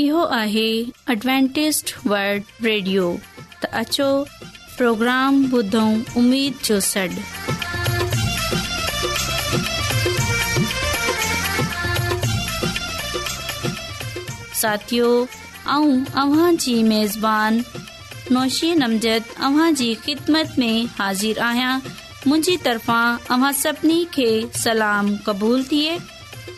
इहो आहे Adventist radio त अचो प्रोग्राम ॿुधो उमेद जो सॾु साथियो ऐं नौशी नमज़दवां जी ख़िदमत में हाज़िर आहियां मुंहिंजी तरफ़ां सभिनी खे सलाम क़बूल थिए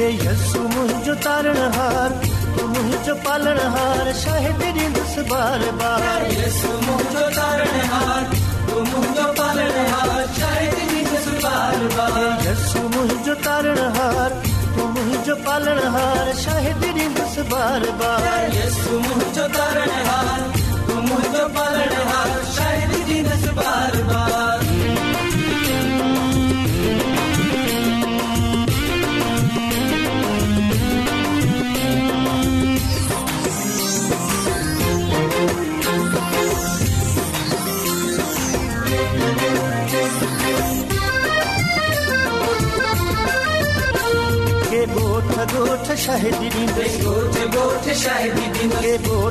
యేసు ముఝో తరణ హార్ తు ముఝో పలన్ హార్ షాహిద్ ని దుస బార్ బార్ యేసు ముఝో తరణ హార్ తు ముఝో పలన్ హార్ షాహిద్ ని దుస బార్ బార్ యేసు ముఝో తరణ హార్ తు ముఝో పలన్ హార్ షాహిద్ ని దుస బార్ బార్ యేసు ముఝో తరణ హార్ తు ముఝో పలన్ హార్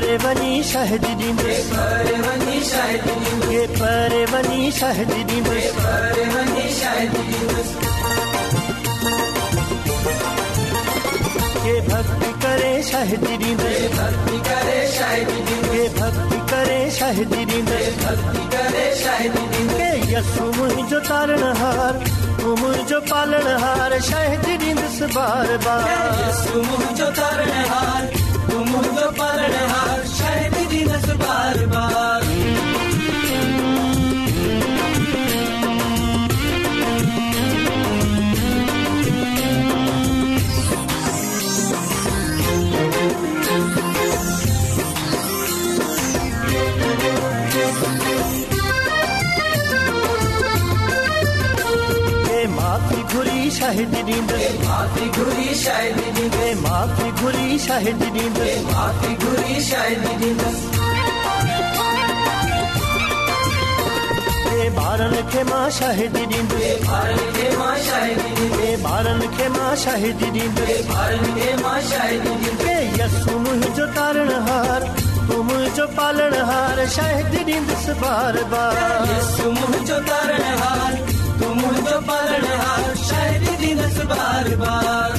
परवनी शहदरी में परवनी शहदरी में ये परवनी शहदरी में परवनी शहदरी में ये भक्ति करे शहदरी में भक्ति करे शहदरी में ये भक्ति करे शहदरी में भक्ति करे शहदरी में ये यसु मुझो तारण हार उमर जो पालन हार शहदरी में बार बार यसु मुझो तारण हार पर्ण शरताल शाहिद ॾींदसि माफ़ी घुरी शाहिद ॾींदसि ॿारनि खे मां शाहिद ॾींदसि ॿारनि खे मां शाहिद ॾींदसि ॿारनि खे मां शाहिद ॾींदसि ॿारनि खे मां शाहिद ॾींदसि यसू मुंहिंजो तारण हार तूं मुंहिंजो पालण हार शाहिद ॾींदसि बार बार यसू मुंहिंजो तारण हार तूं मुंहिंजो पालण हार शाहिद ॾींदसि बार बार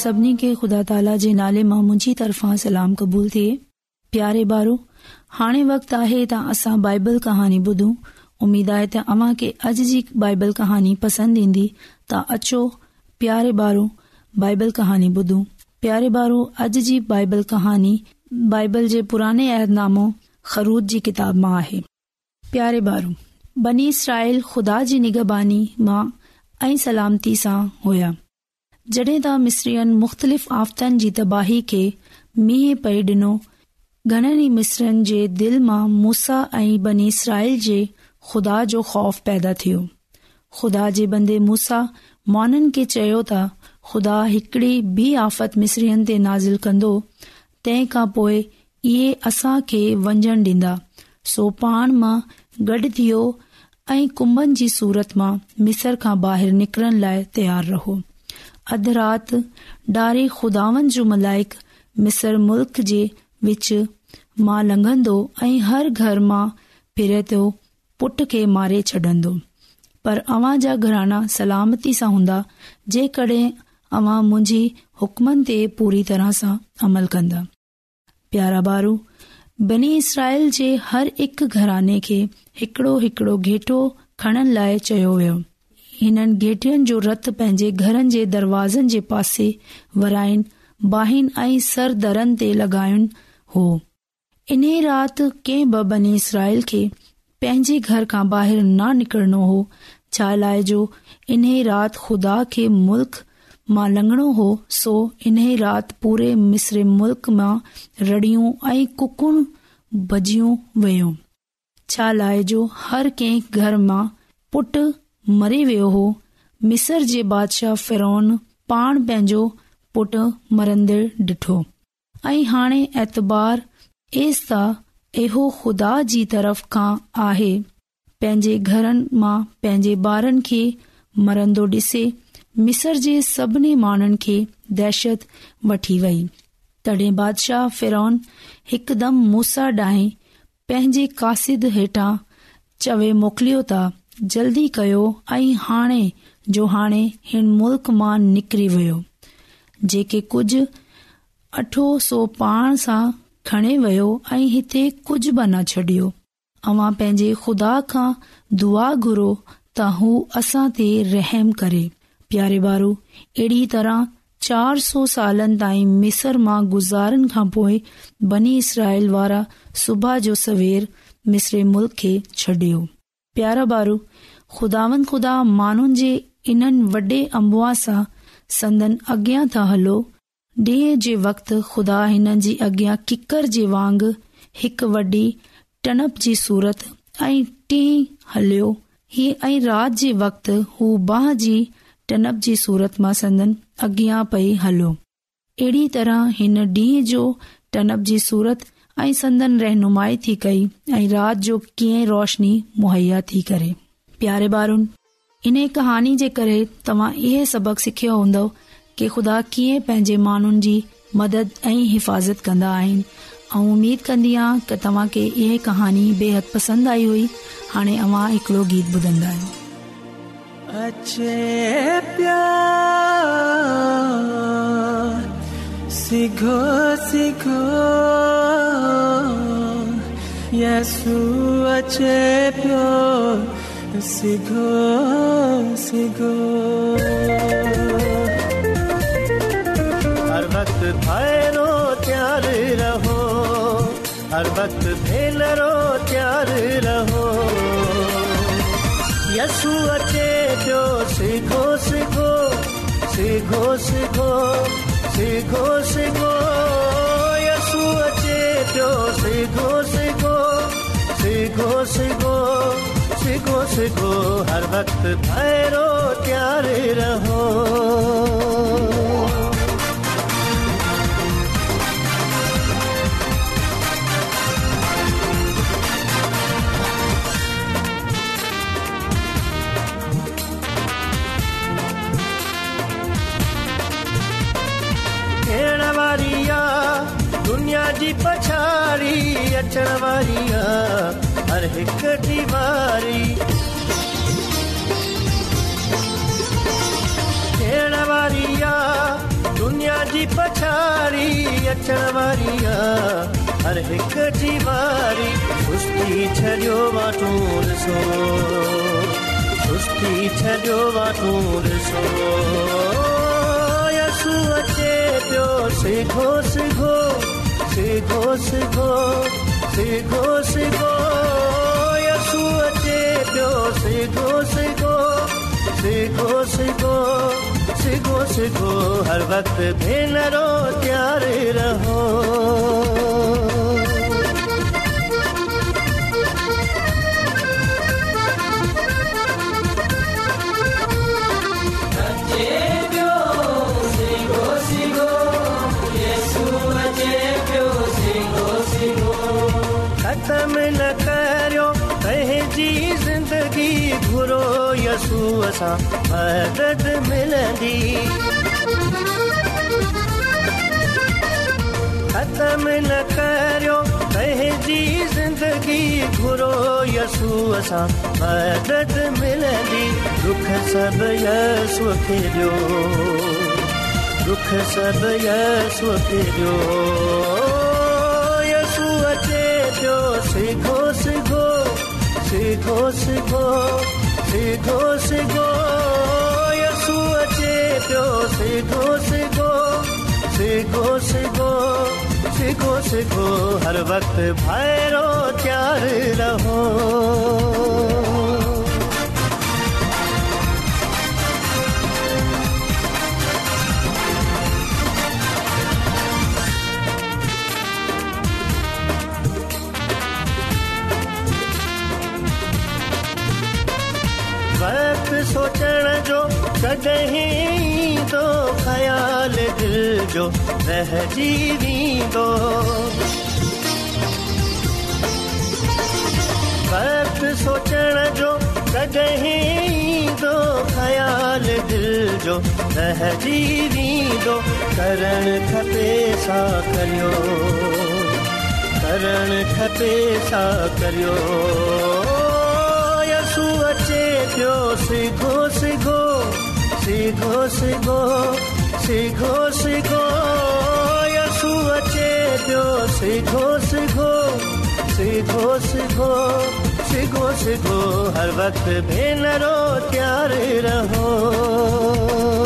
सभिनी खे खुदा ताला जे नाले मां मुंहिजी तरफ़ा सलाम क़बूल थे प्यारे बारू हाणे वक़्तु आए त असां बाइबल कहानी ॿुधूं उमेद आहे त अव्हां खे अॼु जी बाइबल कहानी पसंद ईंदी त अचो प्यारे बारू बाइबल कहानी ॿुधू प्यारे बारो अॼु जी बाइबल कहानी बाइबल जे पुराने अहदनामो ख़रू जी किताब मां आहे प्यारे बारो बनी साइल खुदा जी निगबानी मां ऐं सलामती सां हुया जॾहिं त मिस्रियुनि मुख़्तलिफ़ आफ़तनि जी तबाही खे मींहं पई ॾिनो घणनि ई मिस्रनि जे दिल मां मूसा ऐं बनी इसराइल जे ख़ुदा जो ख़ौफ़ पैदा थियो ख़ुदा जे बंदे मूसा माननि खे चयो त ख़ुदा हिकड़ी बि आफ़त मिस्रियुनि ते नाज़िल कंदो तंहिं खां पोइ इहे असां खे वंझण ॾींदा सो पाण मां गॾु थियो ऐं कुंभनि जी सूरत मां मिसर खां ॿाहिरि निकरण लाइ तयारु रहो अध रात डारे खुदावन जो मलाइक मिसर मुल्क़ जे विच मां लंघंदो ऐं हर घर मां फिरे थो पुट खे मारे छॾंदो पर अव्हां जा घराना सलामती सां हूंदा जेकॾहिं अव्हां मुंहिंजी हुकमनि ते पूरी तरह सां अमल कंदा प्यारा बारू बनी इसराइल जे हर हिकु घराने खे हिकड़ो हिकड़ो घेटो खणण लाइ चयो वियो हिननि गेटनि जो रत पंहिंजे घरनि जे दरवाज़न जे पासे हो इन्हे रात कंहिं बने इसराईल खे पंहिंजे घर खां बाहिर न निकिरनो हो छा लाइजो इन्हे रात खुदा खे मुल्क मां लंघणो हो सो इन्हे रात पूरे मिसर मुल्क मां रड़ियूं ऐं कुकुड़ भजि॒ वियो छा लाइजो हर कंहिं घर मां पुट मरे वियो हो मिसर जे बादशाह फिरोन, पाण पंहिंजो पुट मरंदड़ ॾिठो ऐं हाणे एतबार, एस त इहो ख़ुदा जी तरफ़ खां आहे पंहिंजे घरनि मां पंहिंजे ॿारनि खे मरंदो डि॒से मिसर जे सभिनी माण्हुनि खे दहशत वठी वेई तॾहिं बादशाह फेरोन हिकदमि मूसा ॾाहिं पंहिंजे कासिद हेठां चवे मोकिलियो जल्दी कयो ऐं हाणे जो हाणे हिन मुल्क मां निकिरी वियो जेके कुझ अठो सौ पाण सां खणे वियो ऐं हिते कुझ बि न छॾियो अवां पंहिंजे खुदा खां दुआ घुरो त हू असां ते रहम करे प्यारे बारू अहिड़ी तरह चार सौ सालनि ताईं मिसर मां गुज़ारण खां पोइ बनी इसराइल वारा सुबुह जो सवेर मिसरे मुल्क खे छॾियो प्यार जे सदन अॻियां त हलो ॾींहं जे वक़्त ख़ुदा हिन जी वॾी टनप जी सूरत ऐं टीं हलियो ही ऐ राति जे वक़्त जी टनप जी सूरत मां सदन अॻियां पई हलियो अहिड़ी तरह हिन ॾींह जो टनप जी सूरत ऐं संदन रहनुमाई थी कई ऐं राति जो कीअं रोशनी मुहैया थी करे प्यारे ॿारनि इन कहाणी जे करे तव्हां सबक सिखियो हूंदो कि ख़ुदा कीअं पंहिंजे माण्हुनि जी मदद ऐं हिफ़ाज़त कंदा आहिनि ऐं कंदी आहियां की तव्हां खे इह कहानी बेहद पसंदि आई हुई हाणे अवां हिकिड़ो गीत ॿुधंदा स अचे पियो सिगो सिगो हर भक्त भैरो प्यारु रहो हर भक्त भेलो त्यारु रहो यसु अचे पियो सिखो सिगो सिगो सिखो सिगो सिगो यस अचे पियो सिखो सिखो सिखो सिखो हर वक्त भैरो प्यारे रहो दुनिया जी पछाड़ी अचण वारी आहे दुनिया जी पछाड़ी अचण वारी आहे हर हिकु जी वारी छॾियो वाठूर सिखो सिगो सिखो सिगो सिगो सिखो हर भत भिनरो प्यारी रहो पंहिंजी मिलंदी अचे पियो पियो सिधो सिखो हर वक़्तु भाइरो तयारु रहो सोचण जो कॾहिं सोचण जो कॾहिं ख़्याल दिलि जो वेंदो करणु खपे सां करियो करणु खपे सां करियो सिखो सिखो सिखो सिखो सिखो सिखो अचे पियो सिखो सिखो सिखो सिखो सिखो सिखो हर वक़्तु भेनरो तयारु रहो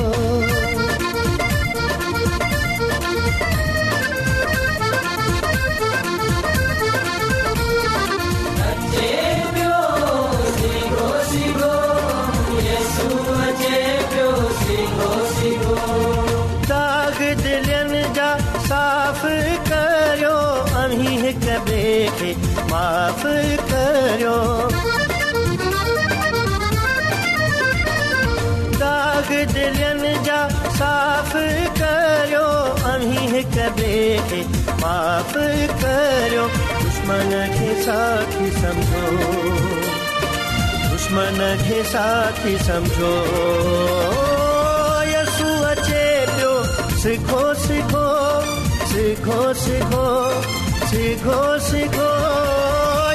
साफ़ पाप करियो दुश्मन खे साथी सम्झो दुश्मन खे साथी सम्झो यस अचे पियो सिखो सिखो सिखो सिखो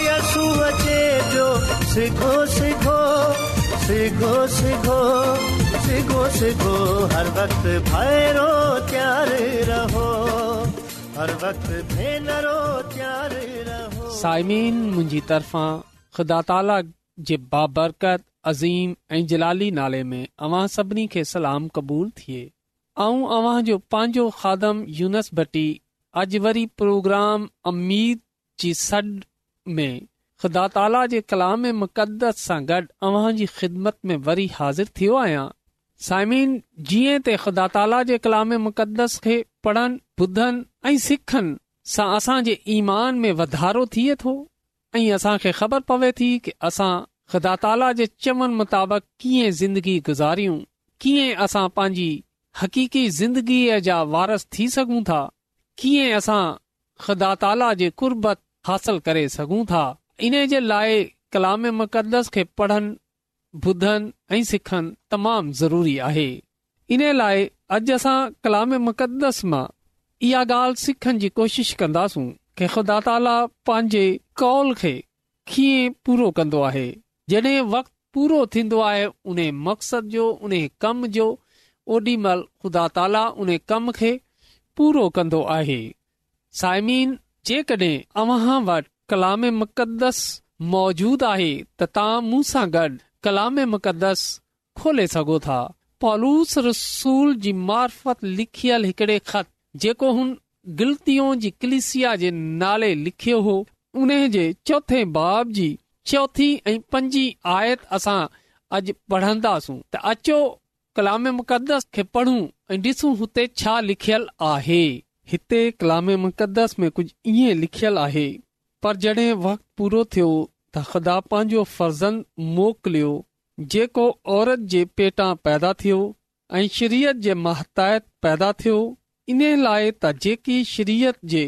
यस अचे पियो साइमीन मुंहिंजी तरफ़ां ख़ुदा ताला जे बाबरकत अज़ीम ऐं जलाली नाले में अवां सभिनी खे सलाम क़बूल थिए ऐं पंहिंजो खादम यूनसबटी अॼु वरी प्रोग्राम अमीद जी सॾ में ख़ुदा ताला जे कलाम मुक़दस सां गॾु अव्हां जी ख़िदमत में वरी हाज़िर थियो आहियां साइमिन जीअं त ख़दा ताला जे कलाम मुक़दस खे पढ़नि ॿुधनि ऐं सिखनि सां असां ईमान में वधारो थिए थो ऐं असां ख़बर पवे थी कि असां ख़ुदा ताला जे चवन मुताबिक़ कीअं ज़िंदगी गुज़ारियूं कीअं असां पंहिंजी हक़ीक़ी ज़िंदगीअ जा वारस थी सघूं था कीअं असां ख़ुदा ताला जे कुर्बत हासिल करे सघूं था इन्हीअ जे लाइ कलाम मक़दस खे पढ़नि ॿुधनि ऐं सिखनि तमामु ज़रूरी आहे इन लाइ अॼु असां कलाम मुक़दस मां इहा ॻाल्हि सिखण जी कोशिश कंदासूं कि ख़ुदा ताला पंहिंजे कॉल खे कीअं पूरो कंदो आहे जॾहिं वक़्तु पूरो थींदो आहे उन मक़सद जो उन्हीअ कम जो ओॾी महिल ख़ुदा ताला उन्हे कम खे पूरो कंदो आहे सायमीन जेकड॒हिं अव्हां वटि कलाम मुक़दस मौजूद आहे त तव्हां मूं सां गॾु कलाम मुक़स खे सघो था पॉलूस रसूल जी मार्फत लिखियल हिकड़े ख़त जेको नाले लिखियो हो उन जे चोथे बाब जी चौथी ऐं पंजी आयत असां अॼ पढ़ंदा त अचो कलाम मुक़दस खे पढ़ूं ऐं डि॒सू हुते छा लिखियल आहे हिते कलाम मुक़दस में कुझु इहे लिखल आहे पर जॾहिं वक़्तु पूरो थियो त ख़ुदा पंहिंजो फर्ज़ मोकिलियो जेको औरत जे पेटां पैदा थियो ऐं शरीयत जे महताहत पैदा थियो इन लाइत जे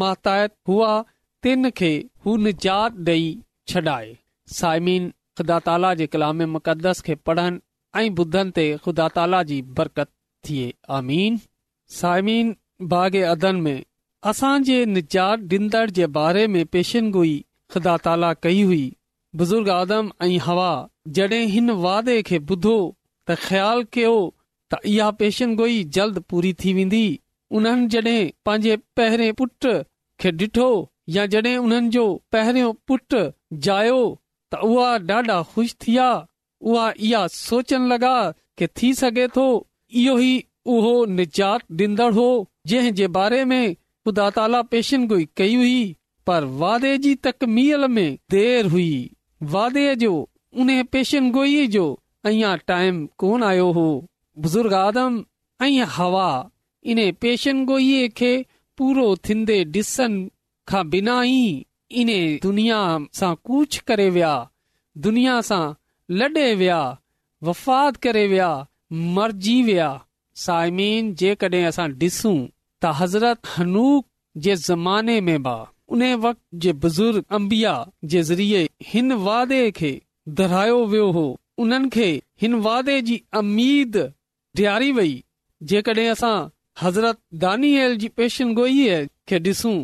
महताहत हुआ तिन खे हू निजात डे छडाए साइमीन ख़ुदा ताला जे कलाम मुक़दस खे पढ़नि ऐं ॿुधनि ते ख़ुदा ताला जी बरकत थिए आमीन साइमिन बाग़ अदन में असां जे निजात ॾींदड़ जे बारे में पेशन गोई ख़ुदा ताला कई हुई बुज़ुर्ग आदम हवा हिन वादे खे ॿुधो त ख़्यालु कयो त इहा पेशन गोई जल्द पूरी थी वेंदी उन्हनि जॾहिं पंहिंजे पहिरें पुट खे डि॒ठो या जडे उन्हनि जो पहिरियों पुट जायो त उहा ॾाढा खु़शि थीया उहा इहा सोचण लॻा कि थी सघे थो इहो ई उहो निजात ॾींदड़ हो जंहिं जे बारे में ख़ुदा ताला पेशन गोई कई हुई पर वादे जी में देर हुई वादे जो पेशन गोई जो टाइम कोन आयो हो बुज़ुर्ग आदम हवा इन पेशन गोई खे पूरो थींदे डि॒सनि खां बिना ई इन दुनिया सां कूच करे वया दुनिया सां लडे॒ वया वफ़ाद करे वया मरजी विया साइमीन जेके असां डि॒सू त हज़रत हनूक जे ज़माने में बि उन वक़्त जे बुज़ुर्ग अंबिया जे ज़रिये हिन वादे खे वियो हो उन खे हिन वादे जी अमीद डि॒यारी वई जेकॾहिं असां हज़रत देशन गोईअ खे डि॒सू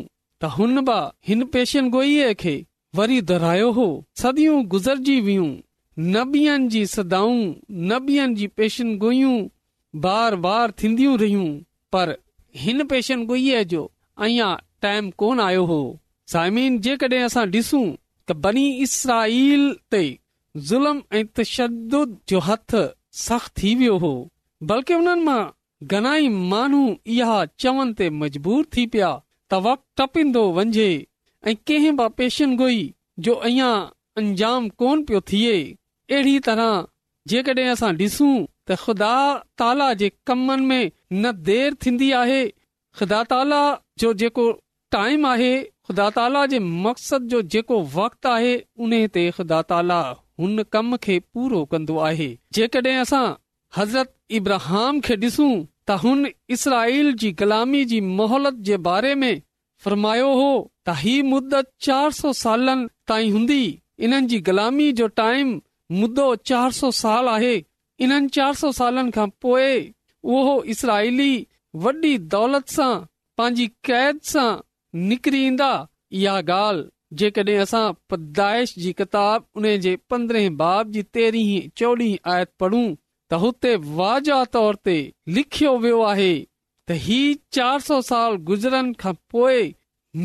त हुन बा हिन पेशन गोईअ खे वरी दोहिरायो हो सदियूं गुज़रजी वियूं न जी सदाऊं न जी पेशन गोयूं बार बार थींदियूं रहियूं पर बल्क उन मां घणाई माण्हू इहा चवनि ते मजबूर थी पिया त वक टपींदो वञे ऐं कंहिं बि पेशन गोई जो अञा अंजाम कोन पियो थिए अहिड़ी तरह जेकॾहिं असां ॾिसूं ख़ुदा ताला जे कमन में न देर थींदी आहे ख़ुदा ताला जो जेको टाइम आहे ख़ुदा ताला जे मक़सद जो जेको वक़्त आहे उन ते ख़ुदा ताला हुन कम खे पूरो कन्दो आहे जेकड॒हिं असां हज़रत इब्रहम खे डि॒सू त हुन इसराईल जी ग़ुलामी जी मोहलत जे बारे में फरमायो हो त ही मुदत चार सौ सालनि ताईं हूंदी इन्हनि जी ग़ुलामी जो टाइम मुद्दो चार सौ साल आहे इन्हनि चार सौ सालनि खां पोइ उहो इसराईली वॾी दौलत सां पंहिंजी कैद सां निकरींदा इहा ॻाल्हि जेकॾहिं असां पदाइश जी पंद्रहं बाब जी तेरहीं चोॾहीं आयत पूं हुते वाजा तौर ते लिखियो वियो आहे त ही चार सौ साल गुज़रनि खां पोइ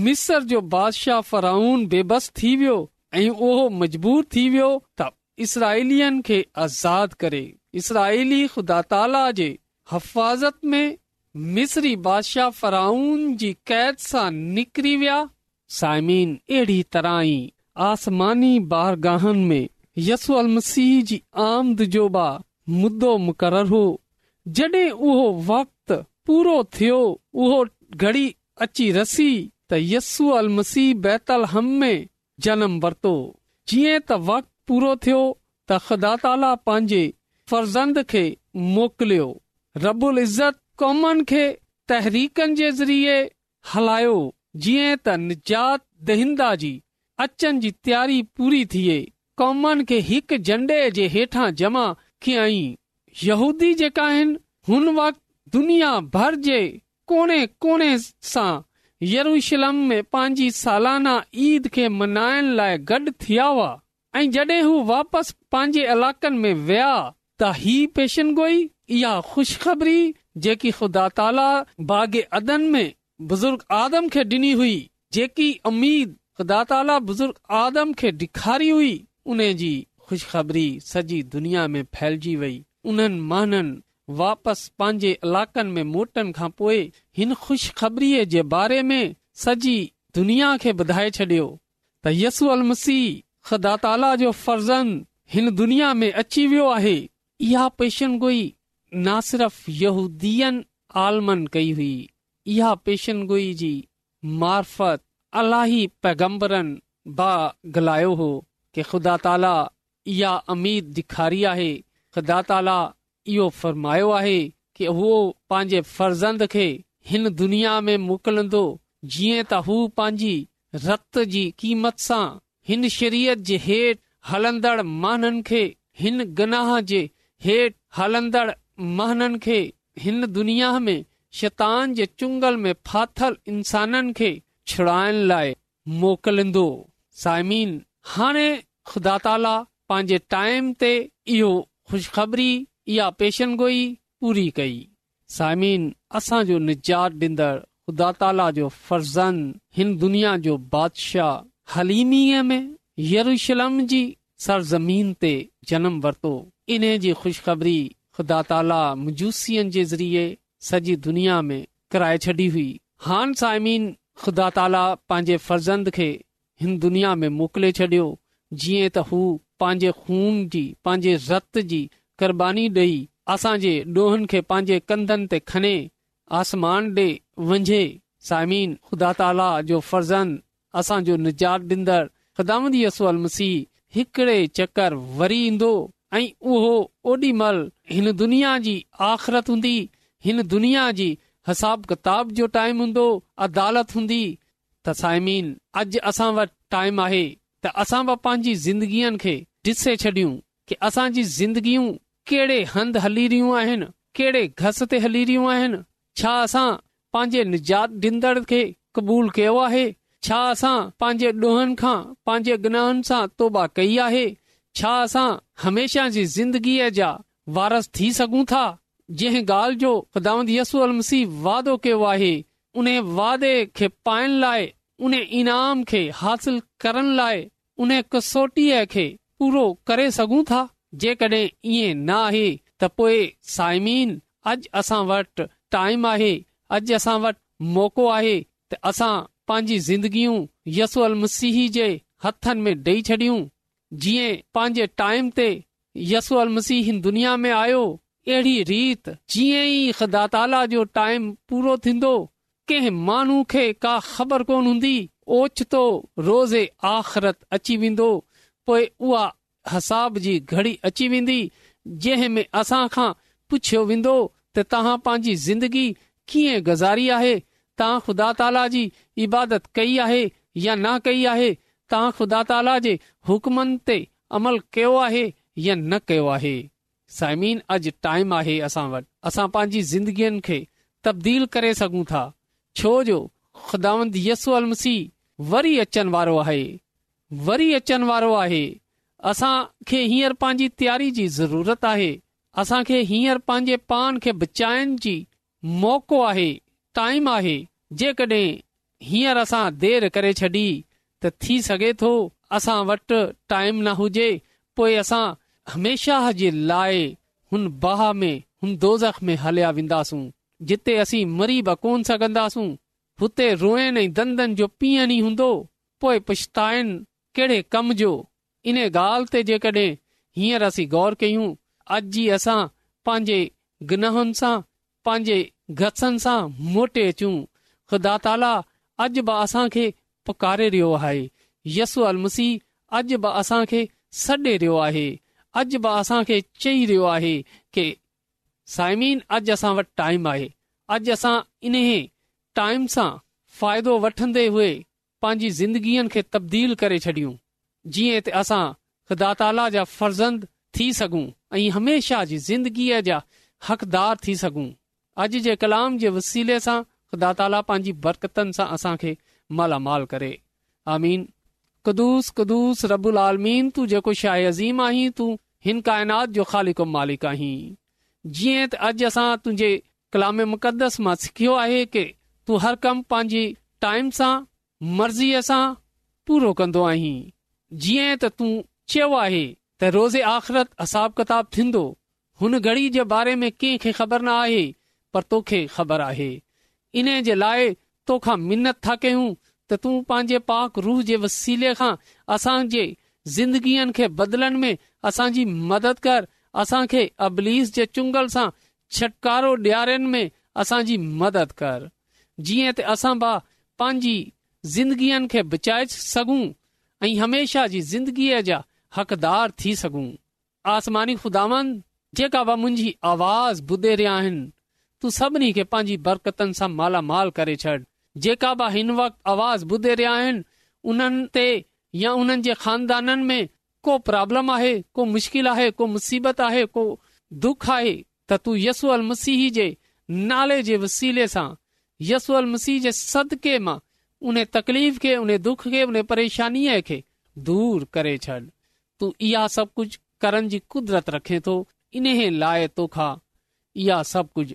मिसर जो बादशाह फराउन बेबस थी वियो ऐं उहो मजबूर थी वियो त इसराइलियन खे आज़ाद करे इसराइली ख़ुदा ताला जे हिफ़ाज़त में फराउन जी कैद सां निकरी विया साइमीन अहिड़ी तरह यसी जी आमद जोबा मुक़रर हो जॾहिं उहो वक़्त पूरो थियो उहो घड़ी अची रसी त यसू अल मसीह बैतल हम में जनम वरतो जीअं त वक़्त पूरो थियो त ख़ुदा ताला पंहिंजे फर्ज़ंद खे मोकिलियो रबुलत कॉमनि खे तहरीकनि जे ज़रिये हलायो जीअं त निजात दहंदा जी अचनि जी तयारी पूरी थिए कॉमनि खे हिकु झंडे जे हेठां जमा कयईं यूदी जेका आहिनि हुन वक़्ति दुनिया भर जे कोणे कोणे सां यरूशलम में पंहिंजी सालाना ईद खे मनाइण लाइ गॾु थिया हुआ ऐं जड॒हिं हू वापसि पंहिंजे इलाकनि में विया त ही गोई इहा ख़ुशख़बरी जेकी ख़ुदा ताला बागे अदन में बुज़ुर्ग आदम खे डि॒नी हुई जेकी उमीद ख़ुदा ताला बुज़ुर्ग आदम खे ॾेखारी हुई उन जी ख़ुश सॼी दुनिया में फैलजी वई उन्हनि माननि वापसि पंहिंजे इलाकनि में मोटनि खां पोइ हिन ख़ुशबरी जे बारे में सॼी दुनिया खे ॿुधाए छॾियो त यसू अल मसीह ख़ुदा ताला जो फर्ज़न हिन दुनिया में अची वियो आहे इहा पेशनगोई न सिर्फ़ यूदीअ आलमन कई हुई इहा पेशन गोई जी मार्फत अलाही पैगम्बरनि बाग़लायो हो कि ख़ुदा ताला इहा अमीद ॾिखारी आहे ख़ुदा ताला इहो फ़रमायो आहे कि उहो पंहिंजे फर्ज़ंद खे हिन दुनिया में मोकिलंदो जीअं त हू पंहिंजी रत जी क़ीमत सां हिन शरीरियत जे हेठि हलंदड़ माननि खे हिन गनाह जे हेठि हलंदड़ महननि खे हिन दुनिया में शैतान जे चुंगल में फाथल इंसाननि खे छड़ाइण लाइ मोकिलींदो साइमीन हाणे ख़ुदा ताला पंहिंजे टाइम ते इहो खु़शखबरी इहा पेशन गोई पूरी कई साइमीन असांजो निजात डींदड़ ख़ुदा ताला जो फर्ज़न हिन दुनिया जो बादशाह हलीमीअ में यरूशलम जी सरज़मीन ते जनम वरतो इन जी ख़ुश ख़बरी ख़ुदा ताला ज़रिए सॼी दुनिया में कराए छॾी हुई हान ख़ुदा ताला पंहिंजे फर्ज़ंदे हिन दुनिया में मोकिले छॾियो जीअं त हू पंहिंजे खून जी पंहिंजे रत जी क़ुरबानीबानी डई असांजे पंहिंजे कंधनि ते खने आसमान डे वंझे साइमिन ख़ुदा ताला जो फर्ज़ंद असांजो निजात मसीह हिकड़े चकर वरी ईंदो ऐं उहो ओॾी महिल हिन दुनिया जी आख़िरत हूंदी हिन दुनिया जी हिसाब किताब जो टाइम हूंदो अदालत हूंदी त साइमीन अॼु असां वटि टाइम आहे त असां बि पंहिंजी ज़िंदगीअ खे ॾिसे छॾियूं की असांजी ज़िंदगियूं कहिड़े हंधि हली रहियूं आहिनि कहिड़े घस ते हली रहियूं आहिनि छा असां पंहिंजे निजात ॾींदड़ खे क़बूल कयो आहे छा असां पंहिंजे डोहन खां पांजे गनहनि सां तौबा कई आहे छा असां हमेशा जी ज़िंदगीअ जा वारस थी सघूं था जंहिं ॻाल्हि जो वादो कयो आहे उन वादे खे पाइण लाइ उन इनाम खे हासिल करण लाइ उन कसोटीअ खे पूरो करे सघूं था जेकॾहिं इएं न आहे त पोइ साइमीन अॼु असां टाइम आहे अॼु असां वटि मौक़ो आहे त असां पंहिंजी ज़िंदगियूं यसल मसीह जे हथनि में डई छडियूं जीअं पंहिंजे टाइम ते यसूल मसीह दुनिया में आयो अहिड़ी रीत जी माण्हू खे का ख़बर कोन हूंदी ओचतो रोज़े आख़िरत अची वेंदो पोइ उहा हिसाब जी घड़ी अची वेंदी जंहिं में असां खां पुछियो वेंदो त तव्हां पंहिंजी ज़िंदगी कीअं गुज़ारी आहे तव्हां ख़ुदा ताला जी इबादत कई आहे या न कई आहे तव्हां खुदा ताला जे हुकमनि ते अमल कयो आहे या न कयो आहे साइमीन अॼु टाइम आहे असां वटि असां पंहिंजी ज़िंदगीअ खे तब्दील करे सघूं था छो जो छोजो यसू अल मसीह वरी अचनि वारो आहे वरी अचनि वारो आहे असां खे हींअर पंहिंजी तयारी जी ज़रूरत आहे असां खे हींअर पंहिंजे पान खे बचाइण जी मौक़ो आहे टाइम आहे जेकॾहिं हींअर असां देर करे छॾी त थी सघे थो असां वटि टाइम न हुजे पोइ असां हमेशा जे लाइ हुन बाह में हुन दोज़ख में हलिया वेंदासूं जिते असीं मरीब कोन सघंदासूं हुते रोएनि ऐं धंदनि जो पीअण ई हूंदो पोइ पछताइनि कहिड़े कम जो इन ॻाल्हि ते जेकॾहिं हींअर असीं गौर कयूं अॼु ई असां पंहिंजे गनाहन सां पंहिंजे गसन सां मोटे अचूं ख़ुदा ताला अॼु बि असां पुकारे रहियो आहे यसू अलह अॼु बि असां खे रहियो आहे अॼु बि असांखे चई रहियो आहे के साइमीन अॼु असां वटि टाइम आहे अॼु असां इन टाइम सां फ़ाइदो वठंदे हुए पांजी ज़िंदगीअ खे तब्दील करे छॾियूं जीअं त असां ख़ुदा ताला जा फर्ज़ंद थी सघूं ऐं हमेशह जी ज़िंदगीअ जा हक़दार थी सघूं अॼ जे कलाम जे वसीले सां ख़ुदा ताला पंहिंजी बरकतनि सां असांखे मालामाल करे आमीन कदुस कुदूस रबुल आलमीन तू जेको शाह अज़ीम आहीं तू हिन काइनात जो ख़ालिक मालिक आहीं जीअं त अॼ असां तुंहिंजे कलाम मुक़दस मां सिखियो आहे कि तू हर कम पांजी टाइम सां मर्ज़ीअ सां पूरो कन्दो आहीं जीअं त तू चयो आहे त रोज़े आख़िरत हिसाब किताब थींदो हुन घड़ी जे बारे में कंहिंखे ख़बर न आहे पर तोखे ख़बर आहे इन जे लाइ तोखा मिनत था कयूं त तूं पंहिंजे पाक रूह जे वसीले खां असांजे ज़िंदगीअ खे बदलण में असांजी मदद कर असांखे अबलीस जे चुंगल सां छुटकारो ॾियारण में असांजी मदद कर जीअं त असां बि पंहिंजी ज़िंदगीअ खे बचाए सघूं ऐं हमेशा जी ज़िंदगीअ जा हक़दार थी सघूं आसमानी ख़ुदान जेका बि मुंहिंजी आवाज़ ॿुधे रहिया आहिनि तू सभिनी खे पंहिंजी बरकतनि सां मालामाल करे छॾ जेका हिन वक़्तु ॿुधाया आहे को मुसीबत आहे मसीह जे नाले जे वसीले सां यसूअल मसीह जे सदके मां उन तकलीफ़ खे उन दुख खे परेशानी खे दूर करे छॾ तू इहा सभु कुझु करण जी कुदरत रखे थो इन लाइ तोखा इहा सभु कुझु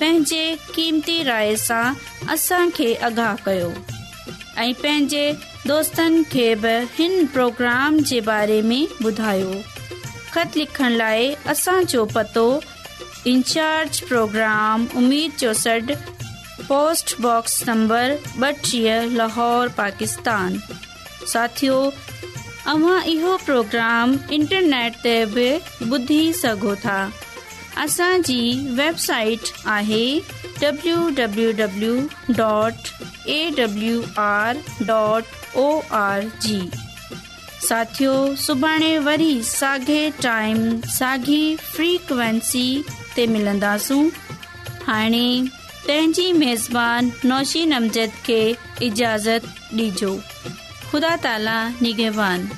पंहिंजे क़ीमती राय सां असांखे आगाह कयो ऐं पंहिंजे दोस्तनि खे बि हिन प्रोग्राम जे बारे में ॿुधायो ख़त लिखण लाइ असांजो पतो इन्चार्ज प्रोग्राम उमीद चौसढ पोस्टबॉक्स नंबर ॿटीह लाहौर पाकिस्तान साथियो तव्हां इहो प्रोग्राम इंटरनेट ते बि ॿुधी सघो था असांजी वेबसाइट आहे W W dot A W R dot O R G साथियो सुभाणे वरी साॻे टाइम साॻी फ्रीक्वेंसी ते मिलंदासूं हाणे पंहिंजी मेज़बानी नौशी नमज़द खे इजाज़त ॾिजो ख़ुदा ताला निगेवान